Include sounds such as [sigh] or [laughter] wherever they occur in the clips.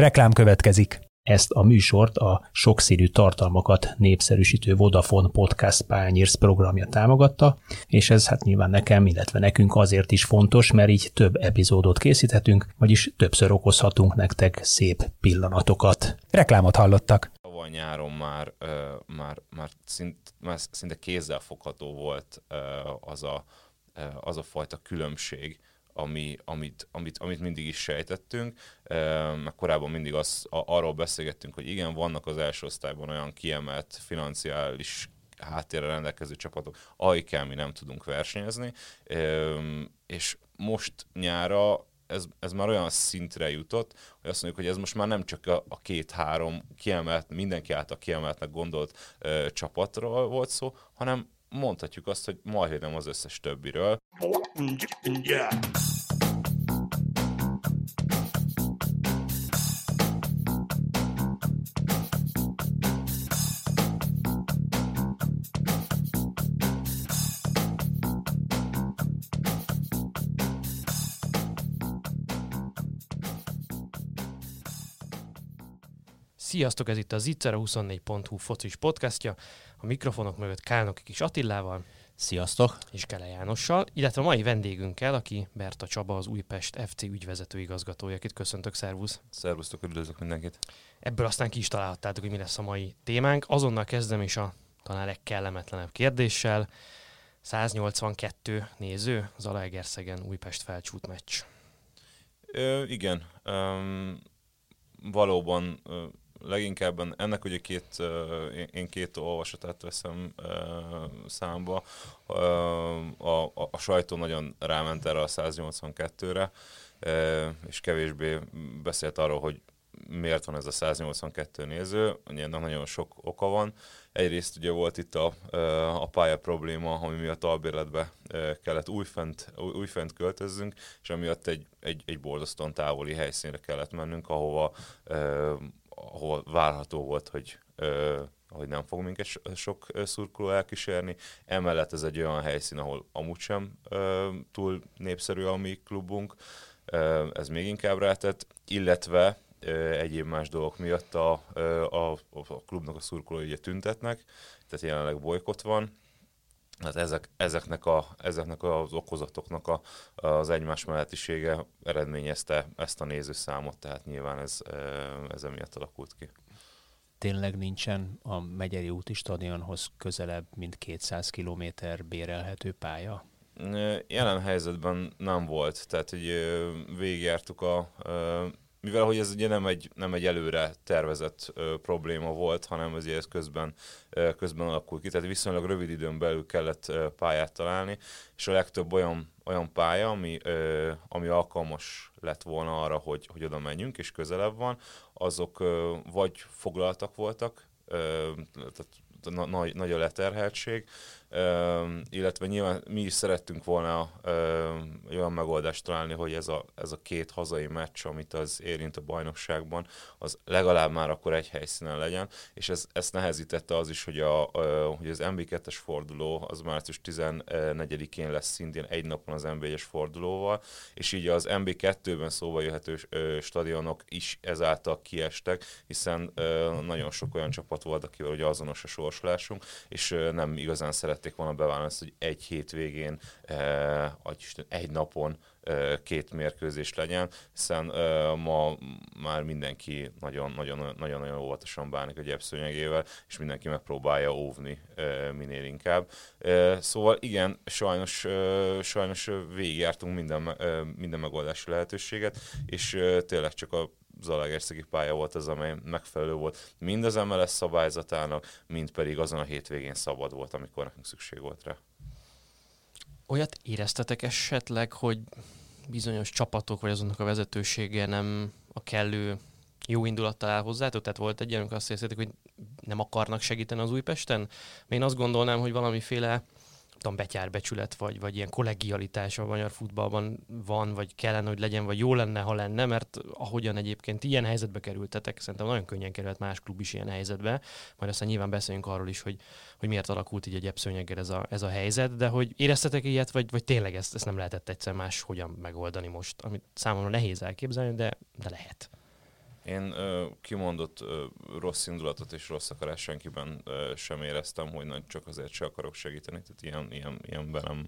Reklám következik. Ezt a műsort a sokszínű tartalmakat népszerűsítő Vodafone Podcast Pányérsz programja támogatta, és ez hát nyilván nekem, illetve nekünk azért is fontos, mert így több epizódot készíthetünk, vagyis többször okozhatunk nektek szép pillanatokat. Reklámot hallottak. Tavaly nyáron már, uh, már, már, szint, már szinte kézzelfogható volt uh, az, a, uh, az a fajta különbség, ami, amit, amit, amit mindig is sejtettünk. Meg korábban mindig az, arról beszélgettünk, hogy igen, vannak az első osztályban olyan kiemelt financiális háttérre rendelkező csapatok, amikkel mi nem tudunk versenyezni, és most nyára ez, ez már olyan szintre jutott, hogy azt mondjuk, hogy ez most már nem csak a, a két-három kiemelt, mindenki által kiemeltnek gondolt ö, csapatról volt szó, hanem mondhatjuk azt, hogy majdnem az összes többiről. Yeah. Sziasztok, ez itt a Zicser, 24.hu focis podcastja. A mikrofonok mögött Kálnoki kis Attilával. Sziasztok! És Kele Jánossal, illetve a mai vendégünkkel, aki Berta Csaba, az Újpest FC ügyvezető igazgatója, akit köszöntök, szervusz! Szervusztok, üdvözlök mindenkit! Ebből aztán ki is találhattátok, hogy mi lesz a mai témánk. Azonnal kezdem is a talán legkellemetlenebb kérdéssel. 182 néző, az Alaegerszegen Újpest felcsút meccs. Ö, igen, um, valóban leginkább ennek ugye két, én két olvasatát veszem számba. A, a, a sajtó nagyon ráment erre a 182-re, és kevésbé beszélt arról, hogy miért van ez a 182 néző, ennek nagyon sok oka van. Egyrészt ugye volt itt a, a pálya probléma, ami miatt albérletbe kellett újfent, újfent költözzünk, és amiatt egy, egy, egy borzasztóan távoli helyszínre kellett mennünk, ahova ahol várható volt, hogy hogy nem fog minket sok szurkoló elkísérni. Emellett ez egy olyan helyszín, ahol amúgy sem túl népszerű a mi klubunk, ez még inkább rátett, illetve egyéb más dolgok miatt a, a, a klubnak a szurkolói ugye tüntetnek, tehát jelenleg bolykott van, Hát ezek, ezeknek, a, ezeknek az okozatoknak a, az egymás melletisége eredményezte ezt a nézőszámot, tehát nyilván ez, ez emiatt alakult ki. Tényleg nincsen a Megyeri úti stadionhoz közelebb, mint 200 kilométer bérelhető pálya? Jelen helyzetben nem volt, tehát hogy végigjártuk a mivel hogy ez ugye nem egy, nem egy előre tervezett ö, probléma volt, hanem azért ez közben, ö, közben alakul ki, tehát viszonylag rövid időn belül kellett ö, pályát találni, és a legtöbb olyan, olyan pálya, ami, ö, ami alkalmas lett volna arra, hogy, hogy oda menjünk, és közelebb van, azok ö, vagy foglaltak voltak, ö, tehát nagy, nagy a leterheltség, illetve nyilván mi is szerettünk volna olyan megoldást találni, hogy ez a, ez a két hazai meccs, amit az érint a bajnokságban, az legalább már akkor egy helyszínen legyen, és ez, ezt nehezítette az is, hogy, a, hogy az MB2-es forduló az március 14-én lesz szintén egy napon az MB1-es fordulóval, és így az MB2-ben szóba jöhető stadionok is ezáltal kiestek, hiszen nagyon sok olyan csapat volt, akivel ugye azonos a sorsolásunk, és nem igazán szeret szerették volna beválni azt, hogy egy hétvégén, eh, egy napon eh, két mérkőzés legyen, hiszen eh, ma már mindenki nagyon-nagyon óvatosan bánik a gyepszőnyegével, és mindenki megpróbálja óvni eh, minél inkább. Eh, szóval igen, sajnos, eh, sajnos végigjártunk minden, eh, minden megoldási lehetőséget, és eh, tényleg csak a Zalaegerszegi pálya volt az, amely megfelelő volt mind az MLS szabályzatának, mind pedig azon a hétvégén szabad volt, amikor nekünk szükség volt rá. Olyat éreztetek esetleg, hogy bizonyos csapatok, vagy azonnak a vezetősége nem a kellő jó indulattal áll hozzátok? Tehát volt egy ilyen, amikor azt éreztetek, hogy nem akarnak segíteni az Újpesten? Én azt gondolnám, hogy valamiféle tudom, betyárbecsület, vagy, vagy ilyen kollegialitás a magyar futballban van, vagy kellene, hogy legyen, vagy jó lenne, ha lenne, mert ahogyan egyébként ilyen helyzetbe kerültetek, szerintem nagyon könnyen került más klub is ilyen helyzetbe, majd aztán nyilván beszéljünk arról is, hogy, hogy miért alakult így egy gyepszőnyeggel ez a, ez a helyzet, de hogy éreztetek ilyet, vagy, vagy tényleg ezt, ezt nem lehetett egyszer más hogyan megoldani most, amit számomra nehéz elképzelni, de, de lehet. Én ö, kimondott ö, rossz indulatot és rossz akarás senkiben ö, sem éreztem, hogy nagy csak azért se akarok segíteni, tehát ilyen, ilyen, ilyenben, nem,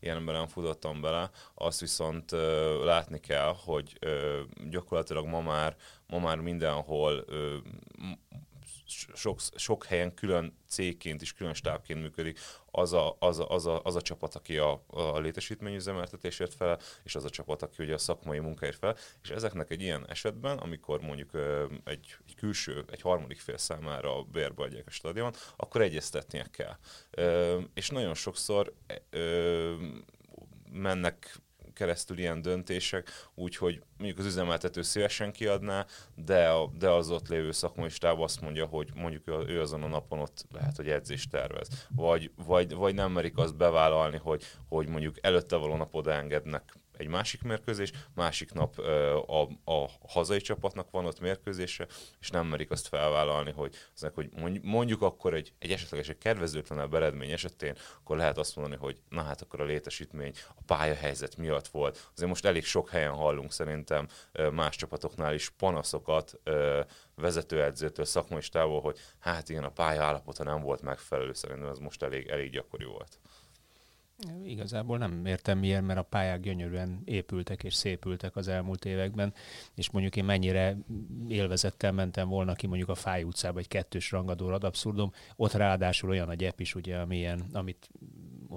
ilyenben nem futottam bele. Azt viszont ö, látni kell, hogy ö, gyakorlatilag ma már, ma már mindenhol ö, sok, sok helyen külön cégként is, külön stábként működik az a, az a, az a, az a csapat, aki a, a létesítményüzemeltetésért fel, és az a csapat, aki ugye a szakmai munkáért fel, és ezeknek egy ilyen esetben, amikor mondjuk egy, egy külső, egy harmadik fél számára bérbe adják a stadion, akkor egyeztetnie kell. És nagyon sokszor mennek keresztül ilyen döntések, úgyhogy mondjuk az üzemeltető szívesen kiadná, de, a, de az ott lévő szakmai stáb azt mondja, hogy mondjuk ő azon a napon ott lehet, hogy edzést tervez. Vagy, vagy, vagy nem merik azt bevállalni, hogy, hogy mondjuk előtte való nap odaengednek egy másik mérkőzés, másik nap a, a hazai csapatnak van ott mérkőzése, és nem merik azt felvállalni, hogy, aznak, hogy mondjuk akkor egy, egy esetleges egy kedvezőtlenebb eredmény esetén, akkor lehet azt mondani, hogy na hát akkor a létesítmény a pályahelyzet miatt volt. Azért most elég sok helyen hallunk szerintem más csapatoknál is panaszokat vezetőedzőtől, szakmai stából, hogy hát igen, a pálya állapota nem volt megfelelő, szerintem ez most elég, elég gyakori volt. Igazából nem értem miért, mert a pályák gyönyörűen épültek és szépültek az elmúlt években, és mondjuk én mennyire élvezettel mentem volna ki mondjuk a Fáj utcába egy kettős rangadó ad abszurdum, ott ráadásul olyan a gyep is, ugye, amilyen, amit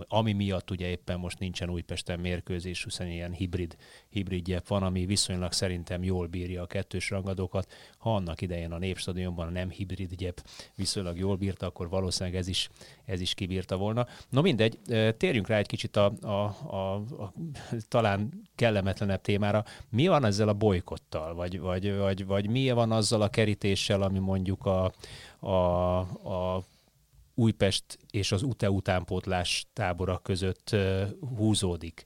ami miatt ugye éppen most nincsen Újpesten mérkőzés, hiszen ilyen hibrid, hibridje van, ami viszonylag szerintem jól bírja a kettős rangadókat. Ha annak idején a Népstadionban a nem hibrid gyep viszonylag jól bírta, akkor valószínűleg ez is, ez is kibírta volna. No mindegy, térjünk rá egy kicsit a, a, a, a talán kellemetlenebb témára. Mi van ezzel a bolykottal, vagy, vagy, vagy, vagy mi van azzal a kerítéssel, ami mondjuk a, a, a Újpest és az UTE utánpótlás tábora között húzódik.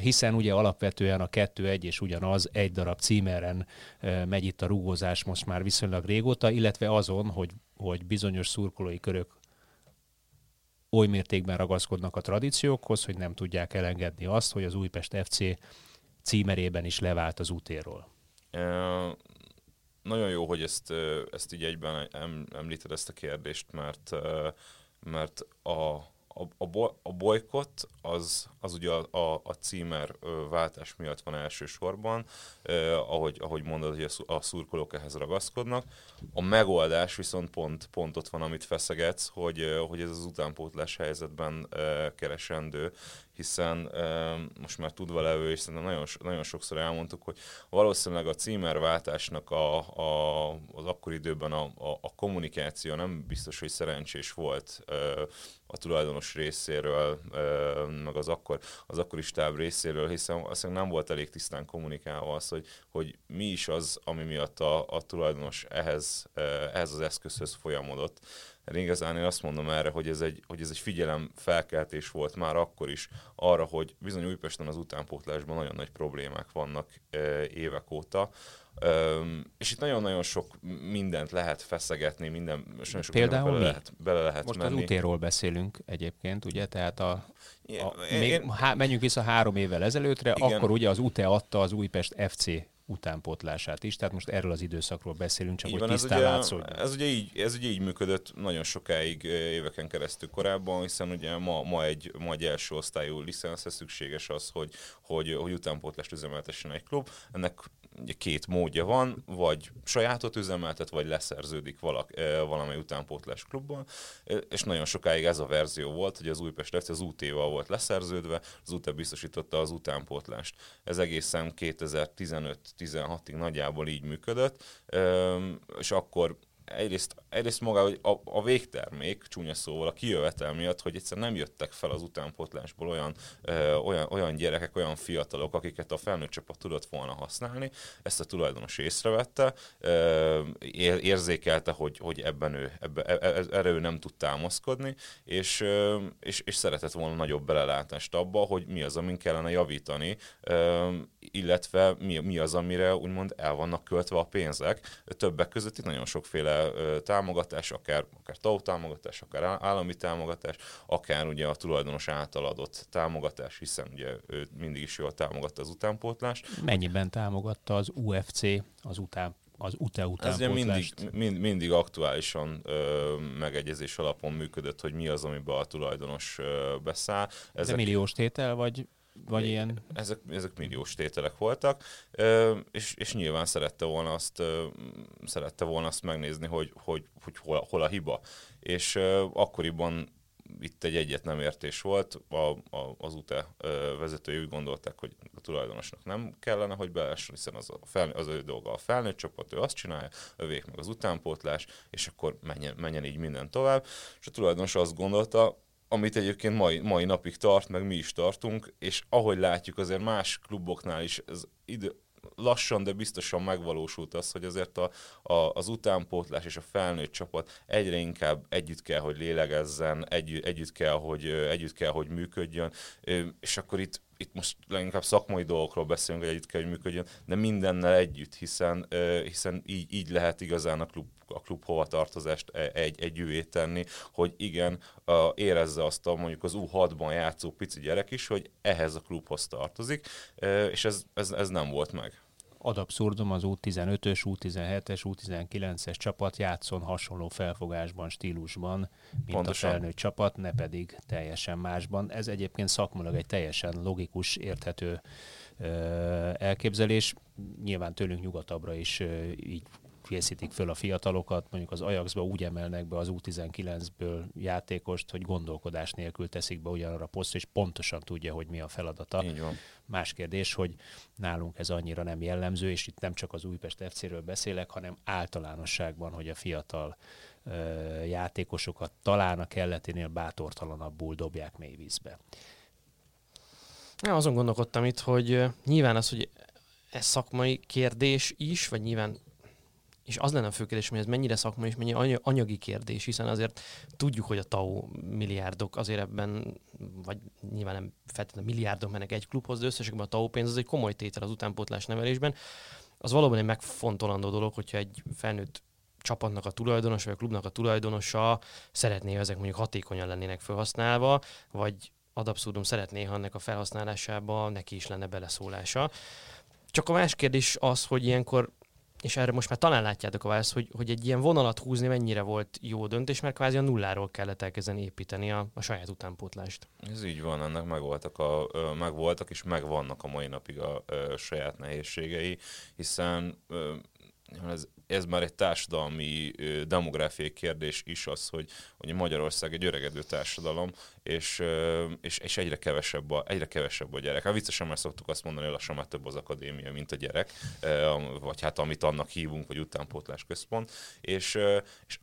Hiszen ugye alapvetően a kettő egy és ugyanaz, egy darab címeren megy itt a rugózás most már viszonylag régóta, illetve azon, hogy, hogy bizonyos szurkolói körök oly mértékben ragaszkodnak a tradíciókhoz, hogy nem tudják elengedni azt, hogy az Újpest FC címerében is levált az útéról nagyon jó, hogy ezt, ezt így egyben említed ezt a kérdést, mert, mert a, a, a bolykott az, az ugye a, a, a címer váltás miatt van elsősorban, eh, ahogy, ahogy mondod, hogy a, szurkolók ehhez ragaszkodnak. A megoldás viszont pont, pont ott van, amit feszegetsz, hogy, hogy ez az utánpótlás helyzetben eh, keresendő, hiszen e, most már tudva levő, és szerintem nagyon, nagyon sokszor elmondtuk, hogy valószínűleg a címerváltásnak a, a, az akkori időben a, a, a kommunikáció nem biztos, hogy szerencsés volt a tulajdonos részéről, meg az, akkor, az akkori stáb részéről, hiszen azt nem volt elég tisztán kommunikálva az, hogy, hogy mi is az, ami miatt a, a tulajdonos ehhez, ehhez az eszközhöz folyamodott. Igazán én azt mondom erre, hogy ez egy, hogy ez egy figyelem felkeltés volt már akkor is arra, hogy bizony Újpesten az utánpótlásban nagyon nagy problémák vannak évek óta, Um, és itt nagyon-nagyon sok mindent lehet feszegetni, minden, nagyon sok Például bele lehet, bele lehet Most menni. az útéról beszélünk egyébként, ugye, tehát a, a, én, még, én, há, menjünk vissza három évvel ezelőttre, igen. akkor ugye az UTE adta az Újpest FC utánpótlását is, tehát most erről az időszakról beszélünk, csak így hogy tisztán ez ugye, ez ugye, így, ez ugye így működött nagyon sokáig éveken keresztül korábban, hiszen ugye ma, ma, egy, ma egy első osztályú licenszhez szükséges az, hogy, hogy, hogy utánpótlást üzemeltessen egy klub. Ennek ugye két módja van, vagy sajátot üzemeltet, vagy leszerződik valak, valamely utánpótlás klubban, és nagyon sokáig ez a verzió volt, hogy az Újpest FC az UT-val volt leszerződve, az UT biztosította az utánpótlást. Ez egészen 2015-16-ig nagyjából így működött, és akkor egyrészt, egyrészt maga hogy a, a végtermék, csúnya szóval, a kijövetel miatt, hogy egyszer nem jöttek fel az utánpótlásból olyan, ö, olyan, olyan gyerekek, olyan fiatalok, akiket a felnőtt csapat tudott volna használni. Ezt a tulajdonos észrevette, ö, ér, érzékelte, hogy, hogy ebben ő, ebbe, e, e, erre ő nem tud támaszkodni, és, ö, és, és szeretett volna nagyobb belelátást abba, hogy mi az, amin kellene javítani, ö, illetve mi, mi az, amire úgymond el vannak költve a pénzek. Többek között itt nagyon sokféle támogatás, akár, akár TAU támogatás, akár állami támogatás, akár ugye a tulajdonos által adott támogatás, hiszen ugye ő mindig is jól támogatta az utánpótlást. Mennyiben támogatta az UFC az után az UTE Ez ugye mindig, mind, mindig aktuálisan ö, megegyezés alapon működött, hogy mi az, amiben a tulajdonos ö, beszáll. Ezek, De milliós tétel, vagy vagy ilyen? Ezek, ezek milliós tételek voltak, és, és nyilván szerette volna azt, szerette volna azt megnézni, hogy, hogy, hogy hol, hol a hiba. És akkoriban itt egy egyet nem értés volt, a, a, az UTE vezetői úgy gondolták, hogy a tulajdonosnak nem kellene, hogy beessen, hiszen az, a fel, az ő dolga a felnőtt csapat, ő azt csinálja, övék meg az utánpótlás, és akkor menjen, menjen így minden tovább. És a tulajdonos azt gondolta, amit egyébként mai, mai napig tart, meg mi is tartunk, és ahogy látjuk, azért más kluboknál is ez idő, lassan, de biztosan megvalósult az, hogy azért a, a, az utánpótlás és a felnőtt csapat egyre inkább együtt kell, hogy lélegezzen, együtt, együtt, kell, hogy, együtt kell, hogy működjön, és akkor itt itt most leginkább szakmai dolgokról beszélünk, hogy együtt kell, hogy működjön, de mindennel együtt, hiszen, hiszen így, így lehet igazán a klub, a klub hovatartozást e, egy, egy tenni, hogy igen, érezze azt a mondjuk az U6-ban játszó pici gyerek is, hogy ehhez a klubhoz tartozik, és ez, ez, ez nem volt meg ad abszurdum az U15-ös, U17-es, U19-es csapat játszon hasonló felfogásban, stílusban, mint Pontosan. a felnőtt csapat, ne pedig teljesen másban. Ez egyébként szakmulag egy teljesen logikus, érthető elképzelés. Nyilván tőlünk nyugatabbra is így készítik föl a fiatalokat, mondjuk az Ajaxba úgy emelnek be az U19-ből játékost, hogy gondolkodás nélkül teszik be ugyanarra a posztra, és pontosan tudja, hogy mi a feladata. Így van. Más kérdés, hogy nálunk ez annyira nem jellemző, és itt nem csak az Újpest FC-ről beszélek, hanem általánosságban, hogy a fiatal ö, játékosokat talán a kelleténél bátortalanabbul dobják mély vízbe. Ja, azon gondolkodtam itt, hogy nyilván az, hogy ez szakmai kérdés is, vagy nyilván és az lenne a fő kérdés, hogy ez mennyire szakmai és mennyi anyagi kérdés, hiszen azért tudjuk, hogy a TAO milliárdok azért ebben, vagy nyilván nem feltétlenül milliárdok mennek egy klubhoz, de összességben a TAO pénz az egy komoly tétel az utánpótlás nevelésben. Az valóban egy megfontolandó dolog, hogyha egy felnőtt csapatnak a tulajdonos, vagy a klubnak a tulajdonosa szeretné, hogy ezek mondjuk hatékonyan lennének felhasználva, vagy ad abszurdum szeretné, ha ennek a felhasználásába neki is lenne beleszólása. Csak a más kérdés az, hogy ilyenkor és erre most már talán látjátok a választ, hogy, hogy egy ilyen vonalat húzni mennyire volt jó döntés, mert kvázi a nulláról kellett elkezdeni építeni a, a saját utánpótlást. Ez így van, ennek megvoltak, a, megvoltak és megvannak a mai napig a, a saját nehézségei, hiszen ez, ez már egy társadalmi demográfiai kérdés is az, hogy, hogy Magyarország egy öregedő társadalom, és, és, és egyre, kevesebb a, egyre kevesebb a gyerek. Hát viccesen már szoktuk azt mondani, hogy lassan már több az akadémia, mint a gyerek, vagy hát amit annak hívunk, vagy utánpótlás központ, és, és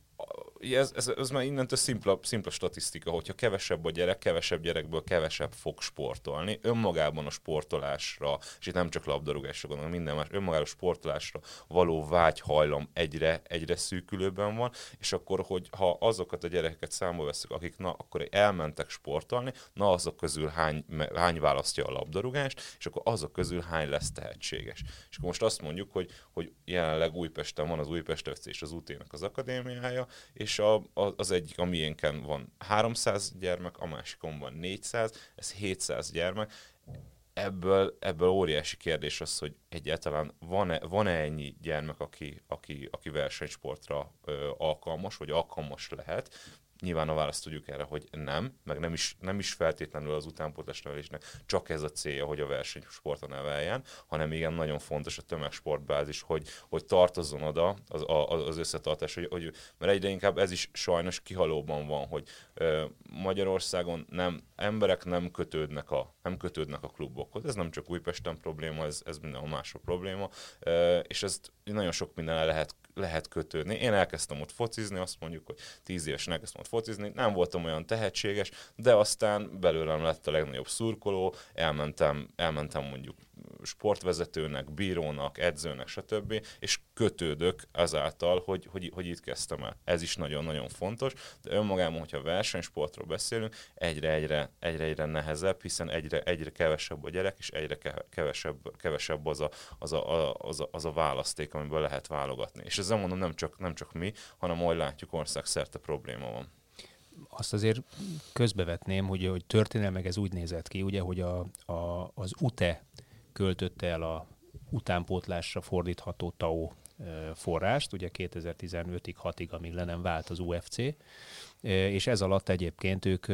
ez, ez, ez már innentől szimpla, szimpla statisztika, hogyha kevesebb a gyerek, kevesebb gyerekből kevesebb fog sportolni. Önmagában a sportolásra, és itt nem csak labdarúgásra gondolom, minden más, önmagában a sportolásra való vágyhajlam egyre, egyre szűkülőben van, és akkor, hogy ha azokat a gyerekeket számba veszük, akik na, akkor elmentek sportolni, na azok közül hány, hány választja a labdarúgást, és akkor azok közül hány lesz tehetséges. És akkor most azt mondjuk, hogy, hogy jelenleg Újpesten van az Újpest és az UT-nek az akadémiája, és a, a, az egyik, a miénken van 300 gyermek, a másikon van 400, ez 700 gyermek, ebből, ebből óriási kérdés az, hogy egyáltalán van-e, van-e ennyi gyermek, aki, aki, aki versenysportra ö, alkalmas, vagy alkalmas lehet, Nyilván a választ tudjuk erre, hogy nem, meg nem is, nem is feltétlenül az utánpótlás nevelésnek csak ez a célja, hogy a versenysportra neveljen, hanem igen, nagyon fontos a tömegsportbázis, hogy, hogy tartozzon oda az, az összetartás, hogy, hogy, mert egyre inkább ez is sajnos kihalóban van, hogy ö, Magyarországon nem, emberek nem kötődnek, a, nem kötődnek a klubokhoz. Ez nem csak Újpesten probléma, ez, ez mindenhol máshol probléma, ö, és ezt nagyon sok minden lehet lehet kötődni. Én elkezdtem ott focizni, azt mondjuk, hogy tíz évesen elkezdtem ott focizni, nem voltam olyan tehetséges, de aztán belőlem lett a legnagyobb szurkoló, elmentem, elmentem mondjuk sportvezetőnek, bírónak, edzőnek, stb. És kötődök azáltal, hogy, hogy, hogy itt kezdtem el. Ez is nagyon-nagyon fontos, de önmagában, hogyha versenysportról beszélünk, egyre-egyre egyre-egyre nehezebb, hiszen egyre, egyre kevesebb a gyerek, és egyre kevesebb, kevesebb az, a, az, a, az, a, az a választék, amiből lehet válogatni. És ezzel mondom, nem csak, nem csak mi, hanem ahogy látjuk, országszerte probléma van azt azért közbevetném, hogy, hogy történelmeg ez úgy nézett ki, ugye, hogy a, a, az UTE költötte el a utánpótlásra fordítható TAO forrást, ugye 2015-ig, 6-ig, amíg le nem vált az UFC, és ez alatt egyébként ők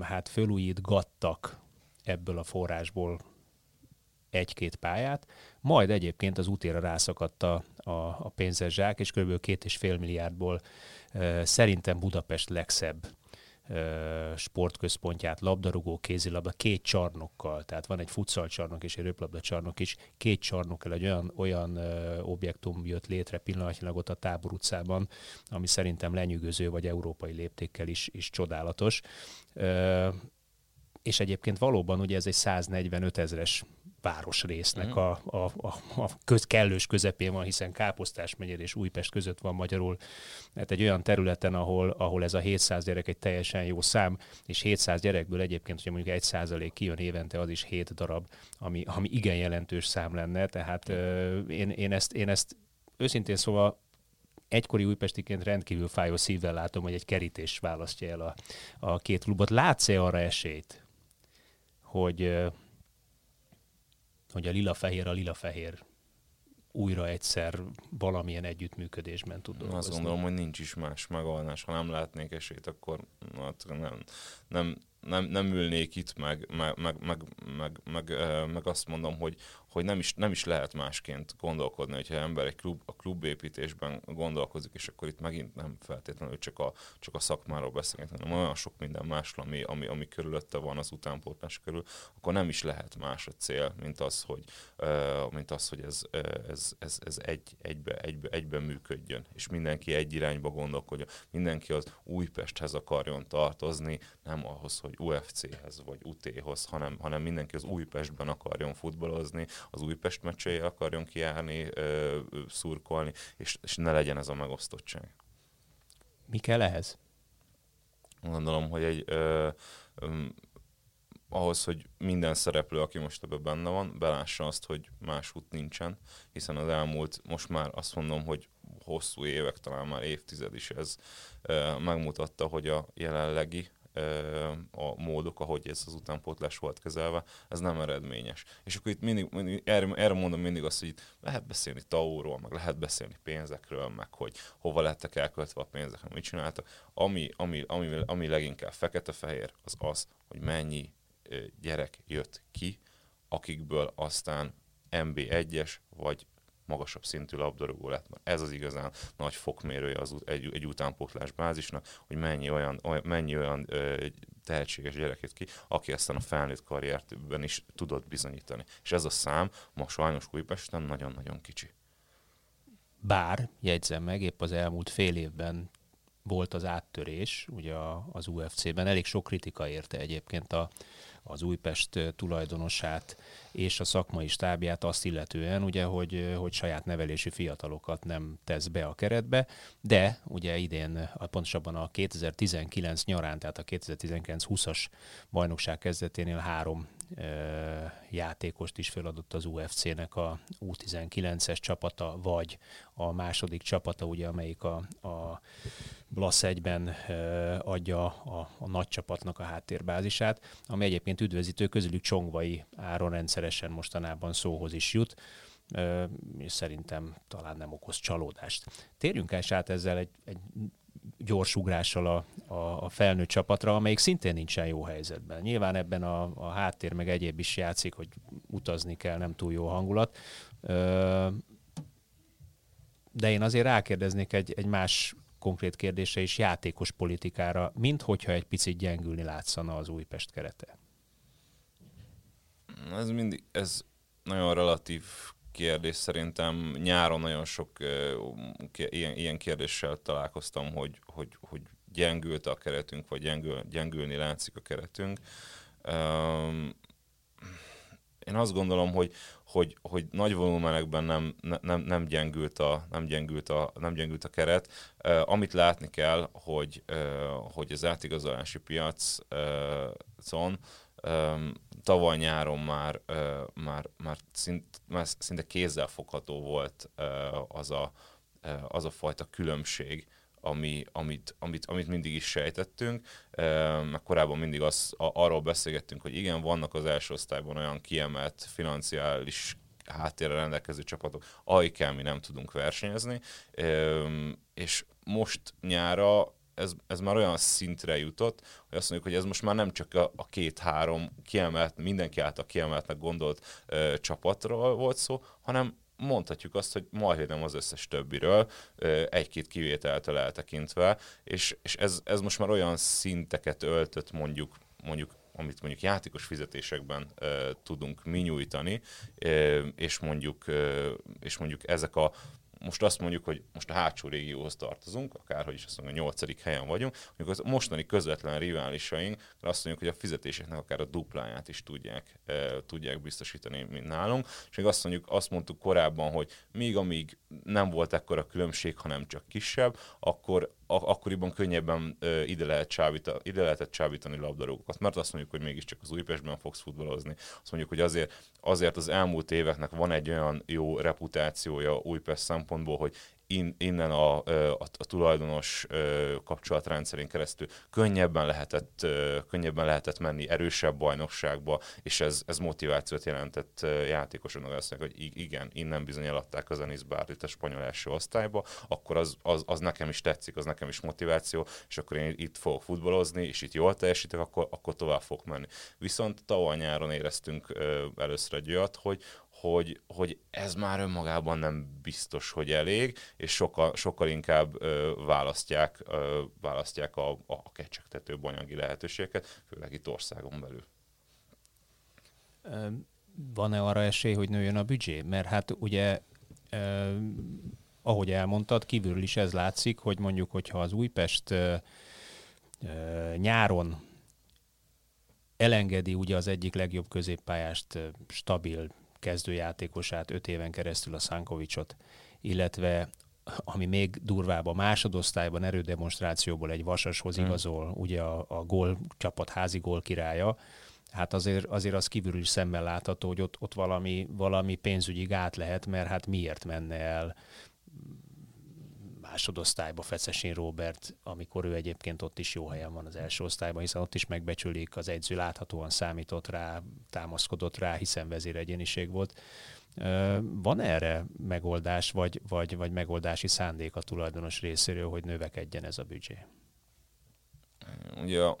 hát fölújítgattak ebből a forrásból egy-két pályát, majd egyébként az útéra rászakadt a, a, a pénzes zsák, és kb. két és fél milliárdból szerintem Budapest legszebb sportközpontját, labdarúgó, kézilabda, két csarnokkal, tehát van egy futsal csarnok és egy röplabda csarnok is, két csarnokkal egy olyan, olyan e, objektum jött létre pillanatnyilag ott a Tábor utcában, ami szerintem lenyűgöző, vagy európai léptékkel is, is csodálatos. E, és egyébként valóban ugye ez egy 145 ezres városrésznek mm. a, a, a, a köz, kellős közepén van, hiszen Káposztás megyer és Újpest között van magyarul. Hát egy olyan területen, ahol, ahol ez a 700 gyerek egy teljesen jó szám, és 700 gyerekből egyébként, hogyha mondjuk egy százalék kijön évente, az is 7 darab, ami, ami igen jelentős szám lenne. Tehát uh, én, én, ezt, én ezt őszintén szóval egykori újpestiként rendkívül fájó szívvel látom, hogy egy kerítés választja el a, a két klubot. Látsz-e arra esélyt, hogy, hogy a lila-fehér a lila-fehér újra egyszer valamilyen együttműködésben tud dolgozni. Azt gondolom, hogy nincs is más megoldás. Ha nem látnék esélyt, akkor hát nem, nem, nem, nem ülnék itt, meg, meg, meg, meg, meg, meg, meg azt mondom, hogy, hogy nem is, nem is lehet másként gondolkodni, hogyha ember egy klub, a klubépítésben gondolkozik, és akkor itt megint nem feltétlenül csak a, csak a szakmáról beszélünk, hanem olyan sok minden másról, ami, ami, ami körülötte van az utánpótlás körül, akkor nem is lehet más a cél, mint az, hogy, mint az, hogy ez, ez, ez, ez egy, egybe, egybe, egybe működjön, és mindenki egy irányba gondolkodjon, mindenki az Újpesthez akarjon tartozni, nem ahhoz, hogy UFC-hez vagy UT-hoz, hanem, hanem mindenki az Újpestben akarjon futballozni, az Újpest meccsei akarjon kiállni, szurkolni, és, és ne legyen ez a megosztottság. Mi kell ehhez? Gondolom, hogy egy ö, ö, ahhoz, hogy minden szereplő, aki most ebben benne van, belássa azt, hogy más út nincsen, hiszen az elmúlt, most már azt mondom, hogy hosszú évek, talán már évtized is ez megmutatta, hogy a jelenlegi a módok, ahogy ez az utánpótlás volt kezelve, ez nem eredményes. És akkor itt mindig, mindig erre, erre mondom mindig azt, hogy itt lehet beszélni tauról, meg lehet beszélni pénzekről, meg hogy hova lettek elköltve a pénzek, mit csináltak. Ami, ami, ami, ami leginkább fekete-fehér, az az, hogy mennyi gyerek jött ki, akikből aztán MB1-es vagy magasabb szintű labdarúgó lett. Ez az igazán nagy fokmérője az, egy, egy utánpótlás bázisnak, hogy mennyi olyan, olyan, mennyi olyan ö, tehetséges gyereket ki, aki aztán a felnőtt karriertben is tudott bizonyítani. És ez a szám ma sajnos Újpesten nagyon-nagyon kicsi. Bár, jegyzem meg, épp az elmúlt fél évben volt az áttörés ugye az UFC-ben. Elég sok kritika érte egyébként a, az Újpest tulajdonosát és a szakmai stábját azt illetően, ugye, hogy, hogy saját nevelési fiatalokat nem tesz be a keretbe, de ugye idén, pontosabban a 2019 nyarán, tehát a 2019-20-as bajnokság kezdeténél három játékost is feladott az UFC-nek a U19-es csapata, vagy a második csapata, ugye, amelyik a, a Blasz egyben adja a, a nagy csapatnak a háttérbázisát, ami egyébként üdvözítő, közülük Csongvai Áron rendszeresen mostanában szóhoz is jut, és szerintem talán nem okoz csalódást. Térjünk el át ezzel egy, egy gyors ugrással a, a, a felnőtt csapatra, amelyik szintén nincsen jó helyzetben. Nyilván ebben a, a háttér meg egyéb is játszik, hogy utazni kell, nem túl jó hangulat. De én azért rákérdeznék egy, egy más konkrét kérdése is játékos politikára, mint hogyha egy picit gyengülni látszana az Újpest kerete? Ez mindig, ez nagyon relatív kérdés szerintem. Nyáron nagyon sok ilyen, kérdéssel találkoztam, hogy, hogy, hogy gyengült a keretünk, vagy gyengül, gyengülni látszik a keretünk. Én azt gondolom, hogy, hogy, hogy nagy volumenekben nem, nem, nem, gyengült a, nem, gyengült a, nem gyengült a keret. Amit látni kell, hogy, hogy az átigazolási piacon tavaly nyáron már, már, már, szint, már szinte kézzelfogható volt az, a, az a fajta különbség, ami, amit, amit, amit mindig is sejtettünk, meg korábban mindig az, a, arról beszélgettünk, hogy igen, vannak az első osztályban olyan kiemelt financiális háttérre rendelkező csapatok, akikkel mi nem tudunk versenyezni, és most nyára ez, ez már olyan szintre jutott, hogy azt mondjuk, hogy ez most már nem csak a, a két-három kiemelt, mindenki által kiemeltnek gondolt ö, csapatról volt szó, hanem mondhatjuk azt, hogy majdnem az összes többiről, egy-két kivételtől eltekintve, és, és ez, ez most már olyan szinteket öltött mondjuk, mondjuk amit mondjuk játékos fizetésekben uh, tudunk mi nyújtani, uh, és mondjuk, uh, és mondjuk ezek a most azt mondjuk, hogy most a hátsó régióhoz tartozunk, akárhogy is azt mondjuk a nyolcadik helyen vagyunk, mondjuk az mostani közvetlen riválisaink, azt mondjuk, hogy a fizetéseknek akár a dupláját is tudják, e, tudják biztosítani, mint nálunk. És még azt mondjuk, azt mondtuk korábban, hogy még amíg nem volt ekkora különbség, hanem csak kisebb, akkor akkoriban könnyebben ide, lehet csábítani, ide lehetett csábítani labdarúgókat, mert azt mondjuk, hogy mégiscsak az Újpestben fogsz futballozni. Azt mondjuk, hogy azért, azért az elmúlt éveknek van egy olyan jó reputációja Újpest szempontból, hogy in, innen a, a, a tulajdonos kapcsolatrendszerén keresztül könnyebben lehetett, könnyebben lehetett menni erősebb bajnokságba, és ez, ez motivációt jelentett játékosoknak, azt hogy igen, innen bizony eladták az Enis Bárlit a spanyol első osztályba, akkor az, az, az, nekem is tetszik, az nekem is motiváció, és akkor én itt fogok futballozni, és itt jól teljesítek, akkor, akkor tovább fog menni. Viszont tavaly nyáron éreztünk először egy olyat, hogy, hogy, hogy ez már önmagában nem biztos, hogy elég, és sokkal, sokkal inkább ö, választják, ö, választják a, a kecsegtető anyagi lehetőségeket, főleg itt országon belül. Van-e arra esély, hogy nőjön a büdzsé? Mert hát ugye eh, ahogy elmondtad, kívülről is ez látszik, hogy mondjuk, hogyha az Újpest eh, nyáron elengedi ugye az egyik legjobb középpályást, stabil kezdőjátékosát öt éven keresztül a Szánkovicsot, illetve ami még durvább, a másodosztályban erődemonstrációból egy vasashoz hmm. igazol, ugye a, a gól csapat házi gól királya, hát azért, azért az kívülről is szemmel látható, hogy ott, ott valami, valami pénzügyi gát lehet, mert hát miért menne el másodosztályba Fecesén Robert, amikor ő egyébként ott is jó helyen van az első osztályban, hiszen ott is megbecsülik, az edző láthatóan számított rá, támaszkodott rá, hiszen vezéregyeniség volt. Van erre megoldás, vagy, vagy, vagy megoldási szándék a tulajdonos részéről, hogy növekedjen ez a büdzsé? Ugye a,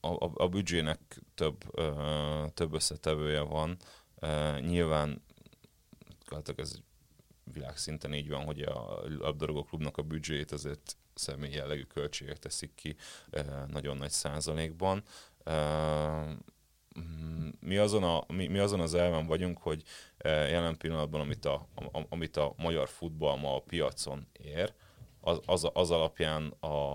a, a büdzsének több, több összetevője van. Nyilván ez világszinten így van, hogy a labdarúgó klubnak a büdzséjét azért személy jellegű költségek teszik ki eh, nagyon nagy százalékban. Eh, mi azon, a, mi, mi azon az elven vagyunk, hogy eh, jelen pillanatban, amit a, amit a magyar futball ma a piacon ér, az, az, az alapján a,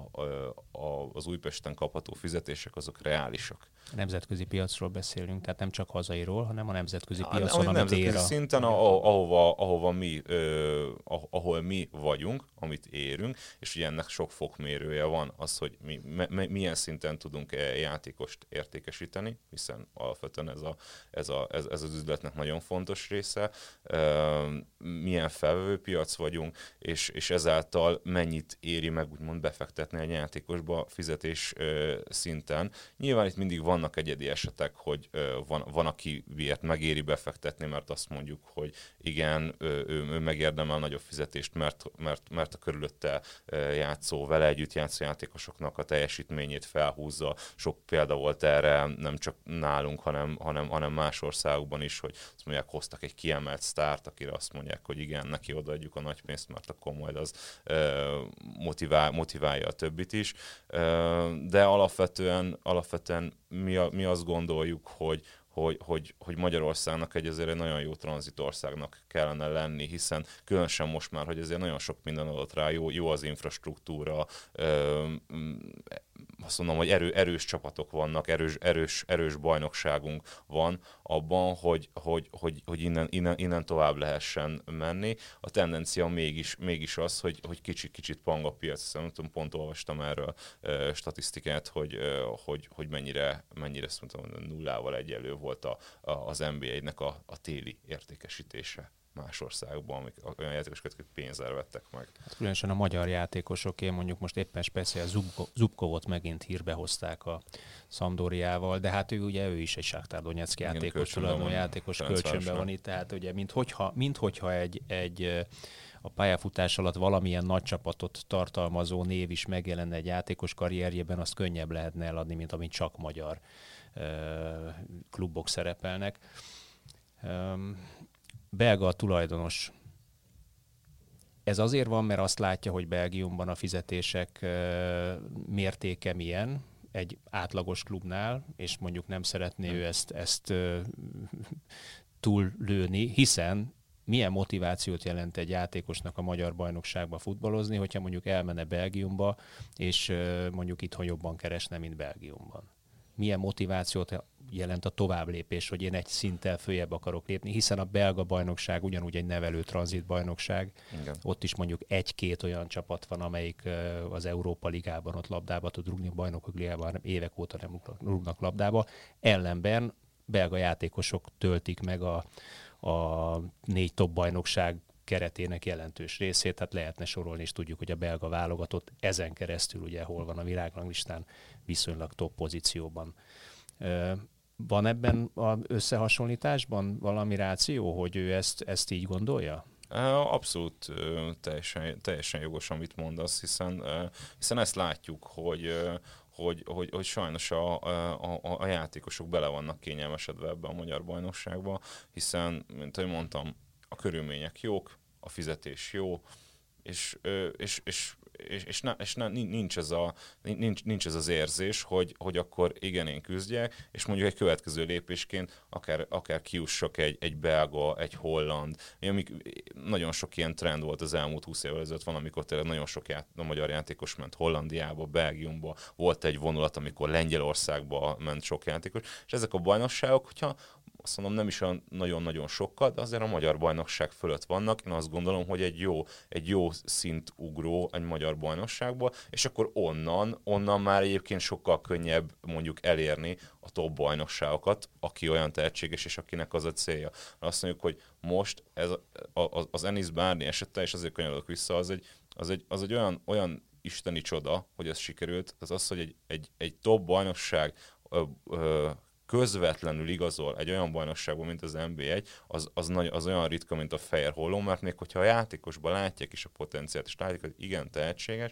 a, az Újpesten kapható fizetések azok reálisak. A nemzetközi piacról beszélünk, tehát nem csak hazairól, hanem a nemzetközi a, piacon, amit nemzetközi ér a... szinten, ahova, ahova mi, ö, ahol mi vagyunk, amit érünk, és ugye ennek sok fokmérője van, az, hogy mi, me, milyen szinten tudunk -e játékost értékesíteni, hiszen alapvetően ez, a, ez, a, ez, ez az üzletnek nagyon fontos része, ö, milyen felvevőpiac vagyunk, és, és ezáltal mennyit éri meg úgymond befektetni egy játékosba fizetés ö, szinten. Nyilván itt mindig vannak egyedi esetek, hogy van, van, aki miért megéri befektetni, mert azt mondjuk, hogy igen, ő, ő megérdemel nagyobb fizetést, mert, mert, mert a körülötte játszó, vele együtt játszó játékosoknak a teljesítményét felhúzza. Sok példa volt erre, nem csak nálunk, hanem, hanem, hanem más országokban is, hogy azt mondják, hoztak egy kiemelt sztárt, akire azt mondják, hogy igen, neki odaadjuk a nagy pénzt, mert akkor majd az motivál, motiválja a többit is. De alapvetően, alapvetően mi, a, mi azt gondoljuk, hogy, hogy, hogy, hogy Magyarországnak egy azért egy nagyon jó tranzitországnak kellene lenni, hiszen különösen most már, hogy azért nagyon sok minden adott rá, jó, jó az infrastruktúra, ö, azt mondom, hogy erő, erős csapatok vannak, erős, erős, erős bajnokságunk van abban, hogy, hogy, hogy, hogy innen, innen, innen, tovább lehessen menni. A tendencia mégis, mégis az, hogy, hogy kicsit, kicsit pang a piac. Szóval nem tudom, pont olvastam erről e, statisztikát, hogy, e, hogy, hogy mennyire, mennyire azt mondtam, nullával egyelő volt a, a, az NBA-nek a, a téli értékesítése más országban, amik olyan játékosokat, akik pénzzel vettek meg. Hát különösen a magyar játékosok, én mondjuk most éppen speciál Zubkovot megint hírbe hozták a Szamdóriával, de hát ő ugye ő is egy Sáktár Donetszki játékos, tulajdonú játékos kölcsönben van itt, tehát ugye minthogyha, minthogyha egy, egy a pályafutás alatt valamilyen nagy csapatot tartalmazó név is megjelenne egy játékos karrierjében, azt könnyebb lehetne eladni, mint amit csak magyar klubok szerepelnek. Belga a tulajdonos. Ez azért van, mert azt látja, hogy Belgiumban a fizetések mértéke milyen, egy átlagos klubnál, és mondjuk nem szeretné ő ezt, ezt túllőni, hiszen milyen motivációt jelent egy játékosnak a magyar bajnokságba futballozni, hogyha mondjuk elmenne Belgiumba, és mondjuk itthon jobban keresne, mint Belgiumban. Milyen motivációt jelent a továbblépés, hogy én egy szinttel följebb akarok lépni, hiszen a belga bajnokság ugyanúgy egy nevelő tranzit bajnokság. Igen. Ott is mondjuk egy-két olyan csapat van, amelyik az Európa Ligában ott labdába tud rúgni, a bajnokok ligában évek óta nem rúgnak labdába. Ellenben belga játékosok töltik meg a, a négy top bajnokság keretének jelentős részét, tehát lehetne sorolni, és tudjuk, hogy a belga válogatott ezen keresztül ugye hol van a világranglistán viszonylag top pozícióban. Van ebben az összehasonlításban valami ráció, hogy ő ezt, ezt így gondolja? Abszolút teljesen, teljesen jogos, amit mondasz, hiszen, hiszen ezt látjuk, hogy, hogy, hogy, hogy sajnos a, a, a játékosok bele vannak kényelmesedve ebbe a magyar bajnokságba, hiszen, mint ahogy mondtam, a körülmények jók, a fizetés jó, és, és, és és, és, ne, és ne, nincs, ez a, nincs, nincs ez az érzés, hogy, hogy akkor igen, én küzdjek, és mondjuk egy következő lépésként akár, akár kiussak egy, egy belga, egy holland, amik nagyon sok ilyen trend volt az elmúlt 20 évvel ezelőtt van, amikor tényleg nagyon sok ját, a magyar játékos ment Hollandiába, Belgiumba, volt egy vonulat, amikor Lengyelországba ment sok játékos, és ezek a bajnokságok, hogyha azt mondom nem is olyan nagyon-nagyon sokkal, de azért a magyar bajnokság fölött vannak. Én azt gondolom, hogy egy jó, egy jó szintugró egy magyar bajnokságból, és akkor onnan, onnan már egyébként sokkal könnyebb mondjuk elérni a top bajnokságokat, aki olyan tehetséges, és akinek az a célja. Azt mondjuk, hogy most ez, az, az Enis Bárni esete, és azért kanyarodok vissza, az egy, az egy, az egy olyan, olyan isteni csoda, hogy ez sikerült, az az, hogy egy, egy, egy top bajnokság közvetlenül igazol egy olyan bajnokságban, mint az NB1, az, az, nagy, az olyan ritka, mint a fehér holló, mert még hogyha a játékosban látják is a potenciált, és látják, hogy igen tehetséges,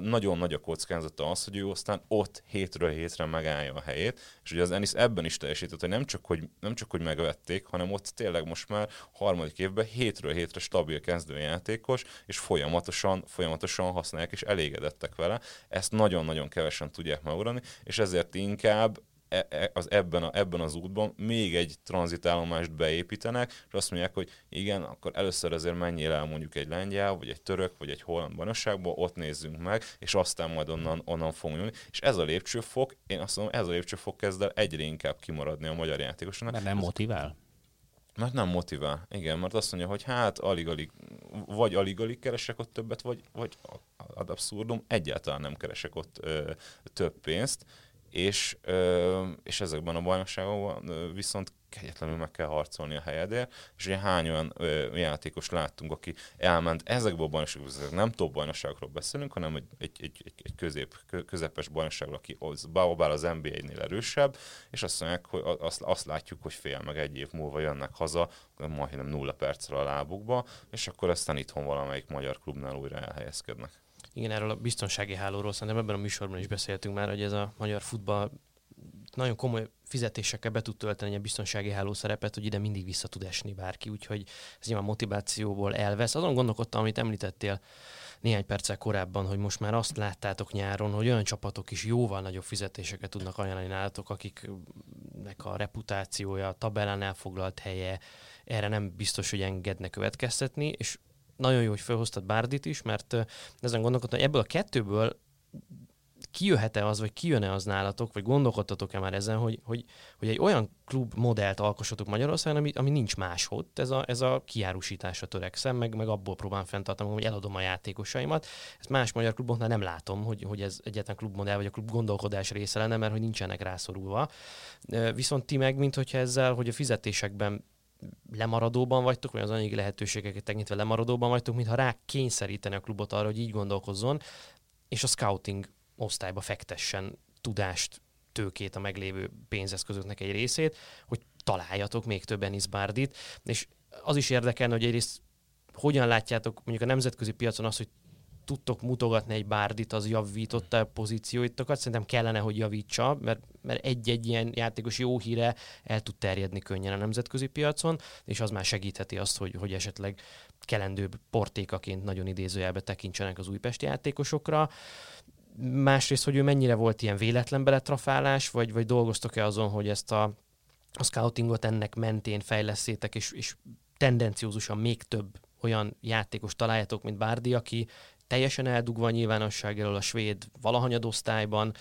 nagyon nagy a kockázata az, hogy ő aztán ott hétről hétre megállja a helyét, és ugye az Ennis ebben is teljesített, hogy nem csak, hogy nem csak, hogy megvették, hanem ott tényleg most már harmadik évben hétről hétre stabil kezdőjátékos, és folyamatosan, folyamatosan használják, és elégedettek vele. Ezt nagyon-nagyon kevesen tudják megugrani, és ezért inkább az ebben, a, ebben az útban még egy tranzitállomást beépítenek, és azt mondják, hogy igen, akkor először azért menjél el mondjuk egy lengyel, vagy egy török, vagy egy holland bajnokságba, ott nézzünk meg, és aztán majd onnan, onnan fogunk jönni. És ez a lépcsőfok, én azt mondom, ez a lépcsőfok kezd el egyre inkább kimaradni a magyar játékosnak. Mert nem motivál? Mert nem motivál, igen, mert azt mondja, hogy hát alig-alig, vagy alig-alig keresek ott többet, vagy, vagy ad abszurdum, egyáltalán nem keresek ott ö, több pénzt, és, és ezekben a bajnokságokban viszont kegyetlenül meg kell harcolni a helyedért, és ugye hány olyan játékos láttunk, aki elment ezekbe a bajnokságokba, nem top bajnokságokról beszélünk, hanem egy, egy, egy, egy közép, közepes bajnokságról, aki az, bár az NBA-nél erősebb, és azt mondják, hogy azt, azt látjuk, hogy fél meg egy év múlva jönnek haza, majdnem nulla percre a lábukba, és akkor aztán itthon valamelyik magyar klubnál újra elhelyezkednek. Igen, erről a biztonsági hálóról szerintem ebben a műsorban is beszéltünk már, hogy ez a magyar futball nagyon komoly fizetésekkel be tud tölteni a biztonsági háló szerepet, hogy ide mindig vissza tud esni bárki, úgyhogy ez nyilván motivációból elvesz. Azon gondolkodtam, amit említettél néhány perccel korábban, hogy most már azt láttátok nyáron, hogy olyan csapatok is jóval nagyobb fizetéseket tudnak ajánlani nálatok, akiknek a reputációja, a tabellán elfoglalt helye, erre nem biztos, hogy engedne következtetni, és nagyon jó, hogy felhoztad Bárdit is, mert ezen gondolkodtam, hogy ebből a kettőből kijöhet-e az, vagy kijön-e az nálatok, vagy gondolkodtatok-e már ezen, hogy, hogy, hogy egy olyan klub modellt alkossatok Magyarországon, ami, ami nincs máshol. Ez a, ez a kiárusításra törekszem, meg, meg abból próbálom fenntartani, hogy eladom a játékosaimat. Ezt más magyar kluboknál nem látom, hogy, hogy ez egyetlen klubmodell, vagy a klub gondolkodás része lenne, mert hogy nincsenek rászorulva. Viszont ti meg, mint hogyha ezzel, hogy a fizetésekben lemaradóban vagytok, vagy az anyagi lehetőségeket tekintve lemaradóban vagytok, mintha rá kényszeríteni a klubot arra, hogy így gondolkozzon, és a scouting osztályba fektessen tudást, tőkét, a meglévő pénzeszközöknek egy részét, hogy találjatok még több Enis Bárdit, és az is érdekelne, hogy egyrészt hogyan látjátok mondjuk a nemzetközi piacon azt, hogy tudtok mutogatni egy bárdit, az javította a pozícióitokat. Szerintem kellene, hogy javítsa, mert, mert egy-egy ilyen játékos jó híre el tud terjedni könnyen a nemzetközi piacon, és az már segítheti azt, hogy, hogy esetleg kelendőbb portékaként nagyon idézőjelbe tekintsenek az újpesti játékosokra. Másrészt, hogy ő mennyire volt ilyen véletlen beletrafálás, vagy, vagy dolgoztok-e azon, hogy ezt a, a scoutingot ennek mentén fejleszétek, és, és tendenciózusan még több olyan játékos találjátok, mint Bárdi, aki teljesen eldugva a nyilvánosság elől a svéd valahanyadosztályban,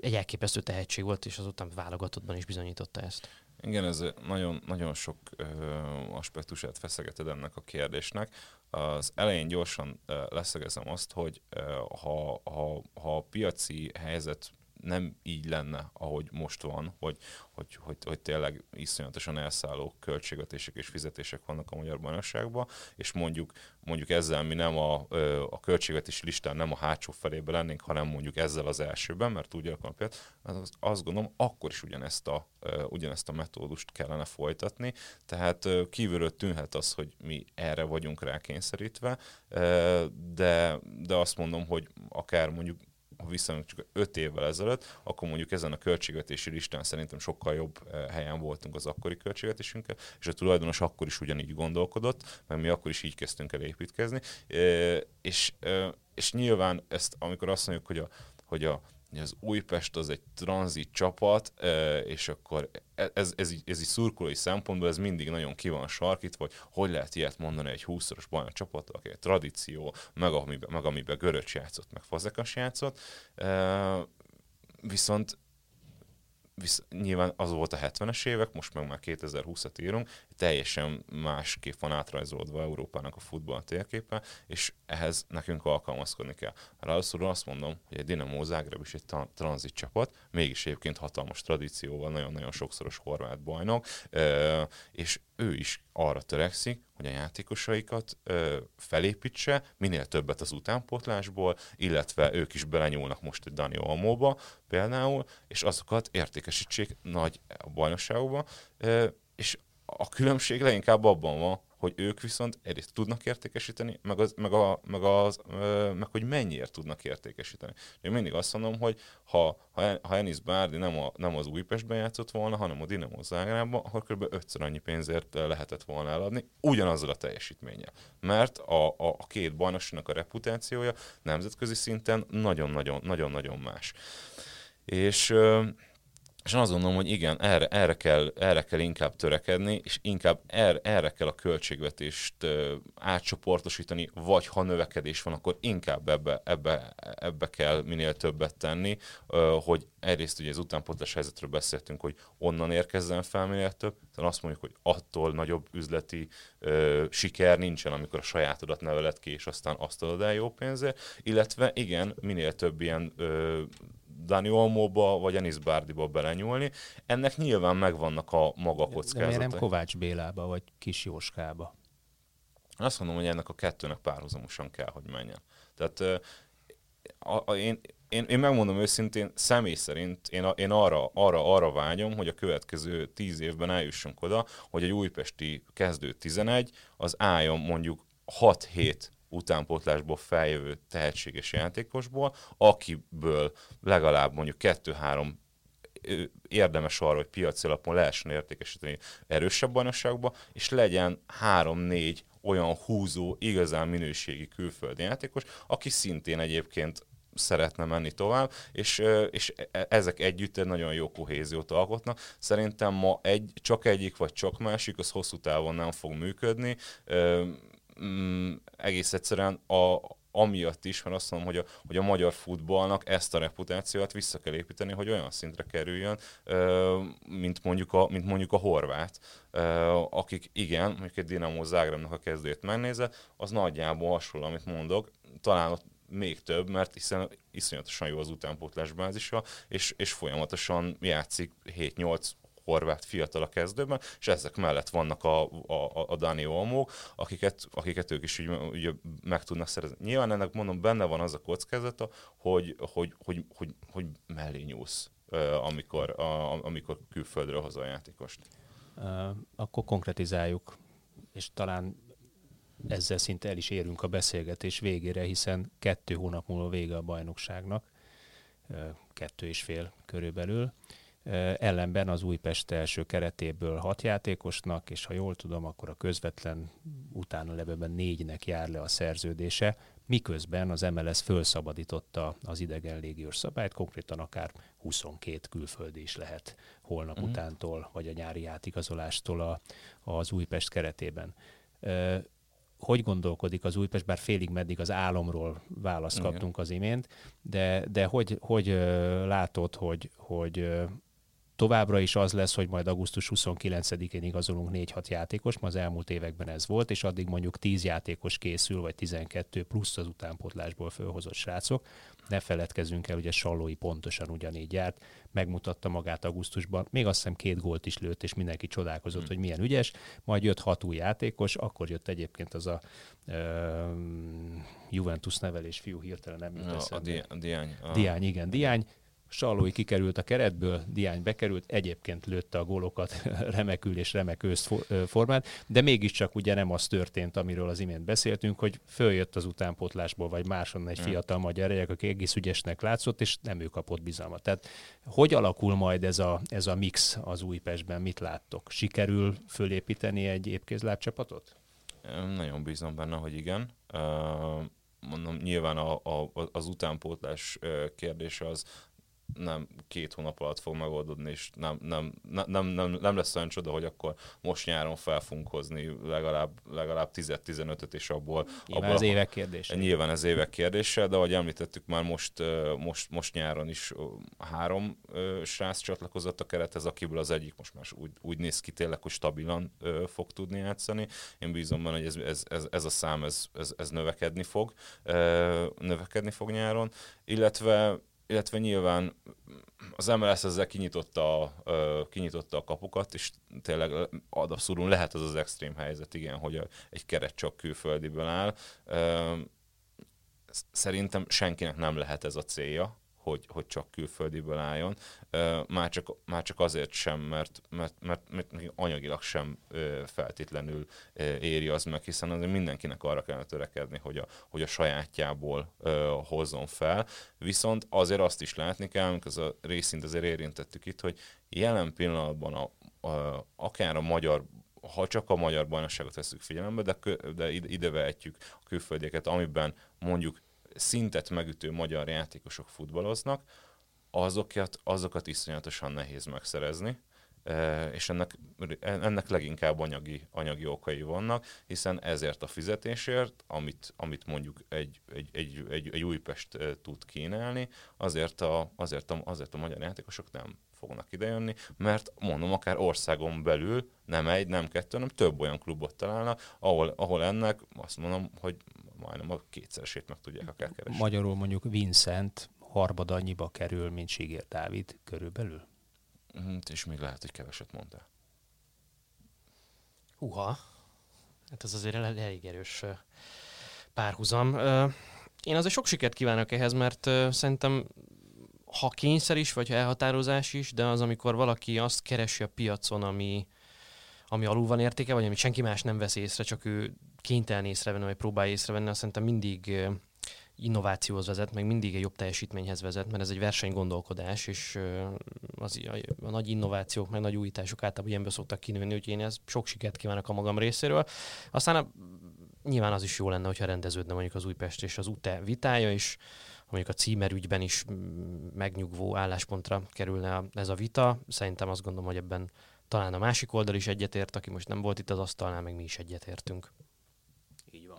egy elképesztő tehetség volt, és azután válogatottban is bizonyította ezt. Igen, ez nagyon, nagyon sok ö, aspektusát feszegeted ennek a kérdésnek. Az elején gyorsan ö, leszögezem azt, hogy ö, ha, ha, ha a piaci helyzet nem így lenne, ahogy most van, hogy, hogy, hogy, hogy tényleg iszonyatosan elszálló költségvetések és fizetések vannak a magyar bajnokságban, és mondjuk, mondjuk ezzel mi nem a, a költségvetési listán nem a hátsó felébe lennénk, hanem mondjuk ezzel az elsőben, mert úgy alapján, az, azt gondolom, akkor is ugyanezt a, ugyanezt a metódust kellene folytatni, tehát kívülről tűnhet az, hogy mi erre vagyunk rákényszerítve, de, de azt mondom, hogy akár mondjuk ha viszonylag csak 5 évvel ezelőtt, akkor mondjuk ezen a költségvetési listán szerintem sokkal jobb eh, helyen voltunk az akkori költségvetésünkkel, és a tulajdonos akkor is ugyanígy gondolkodott, mert mi akkor is így kezdtünk el építkezni, eh, és, eh, és nyilván ezt, amikor azt mondjuk, hogy a, hogy a az Újpest az egy tranzit csapat, és akkor e, ez, ez, ez így szurkolói szempontból ez mindig nagyon ki van sarkítva, hogy hogy lehet ilyet mondani egy 20-szoros bajnok csapat, aki egy tradíció, meg amiben, meg amiben Göröcs játszott, meg Fazekas játszott. Viszont visz, nyilván az volt a 70-es évek, most meg már 2020-at írunk, teljesen másképp van átrajzolódva Európának a futball térképe, és ehhez nekünk alkalmazkodni kell. Ráadásul azt mondom, hogy egy Dinamo Zágráb is egy tranzit csapat, mégis egyébként hatalmas tradícióval, nagyon-nagyon sokszoros horvát bajnok, és ő is arra törekszik, hogy a játékosaikat felépítse, minél többet az utánpótlásból, illetve ők is belenyúlnak most egy Dani Olmóba például, és azokat értékesítsék nagy bajnokságokba, és a különbség leginkább abban van, hogy ők viszont egyrészt tudnak értékesíteni, meg, az, meg, a, meg, az, meg hogy mennyiért tudnak értékesíteni. Én mindig azt mondom, hogy ha, ha, ha Enis Bárdi nem, a, nem az Újpestben játszott volna, hanem a Dinamo Zágrában, akkor kb. ötször annyi pénzért lehetett volna eladni, ugyanazzal a teljesítménnyel. Mert a, a, a két bajnokságnak a reputációja nemzetközi szinten nagyon-nagyon más. És és azt gondolom, hogy igen, erre, erre, kell, erre kell inkább törekedni, és inkább erre, erre kell a költségvetést uh, átcsoportosítani, vagy ha növekedés van, akkor inkább ebbe, ebbe, ebbe kell minél többet tenni, hogy egyrészt ugye az utánpótlás helyzetről beszéltünk, hogy onnan érkezzen fel minél több, tehát azt mondjuk, hogy attól nagyobb üzleti uh, siker nincsen, amikor a sajátodat neveled ki, és aztán azt adod el jó pénzért, illetve igen, minél több ilyen uh, Dani Olmóba vagy Enis Bárdiba belenyúlni. Ennek nyilván megvannak a maga kockázatai. De miért nem Kovács Bélába vagy Kis Jóskába? Azt mondom, hogy ennek a kettőnek párhuzamosan kell, hogy menjen. Tehát a, a, én, én, én megmondom őszintén, személy szerint én, a, én arra, arra, arra vágyom, hogy a következő tíz évben eljussunk oda, hogy egy újpesti kezdő 11 az álljon mondjuk 6-7 utánpótlásból feljövő tehetséges játékosból, akiből legalább mondjuk kettő-három érdemes arra, hogy piaci alapon lehessen értékesíteni erősebb bajnokságba, és legyen három-négy olyan húzó, igazán minőségi külföldi játékos, aki szintén egyébként szeretne menni tovább, és, és e, ezek együtt egy nagyon jó kohéziót alkotnak. Szerintem ma egy, csak egyik vagy csak másik, az hosszú távon nem fog működni mm, egész egyszerűen a, amiatt is, mert azt mondom, hogy a, hogy a magyar futballnak ezt a reputációt vissza kell építeni, hogy olyan szintre kerüljön, mint mondjuk a, mint mondjuk a horvát, akik igen, mondjuk egy Dinamo Zágrábnak a kezdőjét megnézze, az nagyjából hasonló, amit mondok, talán ott még több, mert hiszen iszonyatosan jó az utánpótlás bázisa, és, és folyamatosan játszik 7-8 horvát fiatal a kezdőben, és ezek mellett vannak a, a, a Dani Olmók, akiket, akiket ők is úgy, úgy meg tudnak szerezni. Nyilván ennek mondom, benne van az a kockázata, hogy, hogy, hogy, hogy, hogy mellé nyúlsz amikor, a, amikor külföldről hozol a játékost. Akkor konkretizáljuk, és talán ezzel szinte el is érünk a beszélgetés végére, hiszen kettő hónap múlva vége a bajnokságnak, kettő és fél körülbelül. Ellenben az Újpest első keretéből hat játékosnak, és ha jól tudom, akkor a közvetlen utána levőben négynek jár le a szerződése, miközben az MLS felszabadította az idegen légiós szabályt, konkrétan akár 22 külföldi is lehet holnap uh-huh. utántól, vagy a nyári átigazolástól a, az Újpest keretében hogy gondolkodik az Újpest, bár félig meddig az álomról választ kaptunk az imént, de, de hogy, hogy látod, hogy, hogy továbbra is az lesz, hogy majd augusztus 29-én igazolunk 4-6 játékos, ma az elmúlt években ez volt, és addig mondjuk 10 játékos készül, vagy 12 plusz az utánpotlásból fölhozott srácok. Ne feledkezzünk el, a Sallói pontosan ugyanígy járt, megmutatta magát augusztusban, még azt hiszem két gólt is lőtt, és mindenki csodálkozott, hmm. hogy milyen ügyes, majd jött hat új játékos, akkor jött egyébként az a uh, Juventus nevelés fiú hirtelen nem jut a, a, di- a Diány. A... Diány, igen, Diány Sallói kikerült a keretből, Diány bekerült, egyébként lőtte a gólokat [laughs] remekül és remek formát, de mégiscsak ugye nem az történt, amiről az imént beszéltünk, hogy följött az utánpótlásból, vagy máson egy fiatal magyar rejek, aki egész ügyesnek látszott, és nem ő kapott bizalmat. Tehát hogy alakul majd ez a, ez a mix az Újpestben, mit láttok? Sikerül fölépíteni egy épkézláb csapatot? Nagyon bízom benne, hogy igen. mondom, nyilván a, a, az utánpótlás kérdése az, nem két hónap alatt fog megoldódni, és nem, nem, nem, nem, nem lesz olyan csoda, hogy akkor most nyáron fel fogunk hozni legalább, legalább 10-15-öt, és abból... Nyilván abból, az évek kérdése. Nyilván ez évek kérdése, de ahogy említettük már most, most, most nyáron is három srác csatlakozott a kerethez, akiből az egyik most már úgy, úgy néz ki tényleg, hogy stabilan fog tudni játszani. Én bízom benne, hogy ez, ez, ez, ez a szám ez, ez, ez növekedni fog, növekedni fog nyáron, illetve illetve nyilván az MLS ezzel kinyitotta, kinyitotta a kapukat, és tényleg ad abszolút lehet az az extrém helyzet, igen, hogy egy keret csak külföldiből áll. Szerintem senkinek nem lehet ez a célja, hogy, hogy csak külföldiből álljon. Már csak, már csak azért sem, mert, mert, mert, mert anyagilag sem feltétlenül éri az meg, hiszen azért mindenkinek arra kellene törekedni, hogy a, hogy a sajátjából hozzon fel. Viszont azért azt is látni kell, amikor az a részint azért érintettük itt, hogy jelen pillanatban a, a, akár a magyar ha csak a magyar bajnokságot veszük figyelembe, de, de ide vehetjük a külföldieket, amiben mondjuk szintet megütő magyar játékosok futballoznak, azokat, azokat iszonyatosan nehéz megszerezni, e, és ennek, ennek leginkább anyagi, anyagi okai vannak, hiszen ezért a fizetésért, amit, amit mondjuk egy, egy, egy, egy, egy Újpest e, tud kínálni, azért a, azért, a, azért a magyar játékosok nem fognak idejönni, mert mondom, akár országon belül nem egy, nem kettő, hanem több olyan klubot találnak, ahol, ahol ennek azt mondom, hogy majdnem a kétszeresét meg tudják akár keresni. Magyarul mondjuk Vincent harmad annyiba kerül, mint Sigér Dávid körülbelül? Mm, és még lehet, hogy keveset mondtál. Húha, hát ez azért elég erős párhuzam. Én azért sok sikert kívánok ehhez, mert szerintem ha kényszer is, vagy ha elhatározás is, de az, amikor valaki azt keresi a piacon, ami, ami alul van értéke, vagy amit senki más nem vesz észre, csak ő kénytelen észrevenni, vagy próbálja észrevenni, azt szerintem mindig innovációhoz vezet, meg mindig egy jobb teljesítményhez vezet, mert ez egy versenygondolkodás, és az, a, a nagy innovációk, meg nagy újítások általában ilyenből szoktak kinőni, úgyhogy én ez sok sikert kívánok a magam részéről. Aztán a, nyilván az is jó lenne, hogyha rendeződne mondjuk az Újpest és az UTE vitája is, mondjuk a címerügyben is megnyugvó álláspontra kerülne ez a vita. Szerintem azt gondolom, hogy ebben talán a másik oldal is egyetért, aki most nem volt itt az asztalnál, meg mi is egyetértünk.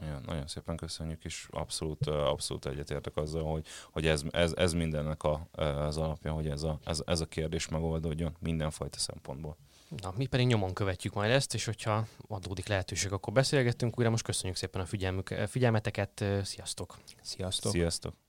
Ja, nagyon szépen köszönjük, és abszolút, abszolút egyetértek azzal, hogy, hogy ez, ez, ez mindennek a, az alapja, hogy ez a, ez, ez a kérdés megoldódjon mindenfajta szempontból. Na, mi pedig nyomon követjük majd ezt, és hogyha adódik lehetőség, akkor beszélgettünk újra. Most köszönjük szépen a figyelmük, figyelmeteket. Sziasztok! Sziasztok! Sziasztok!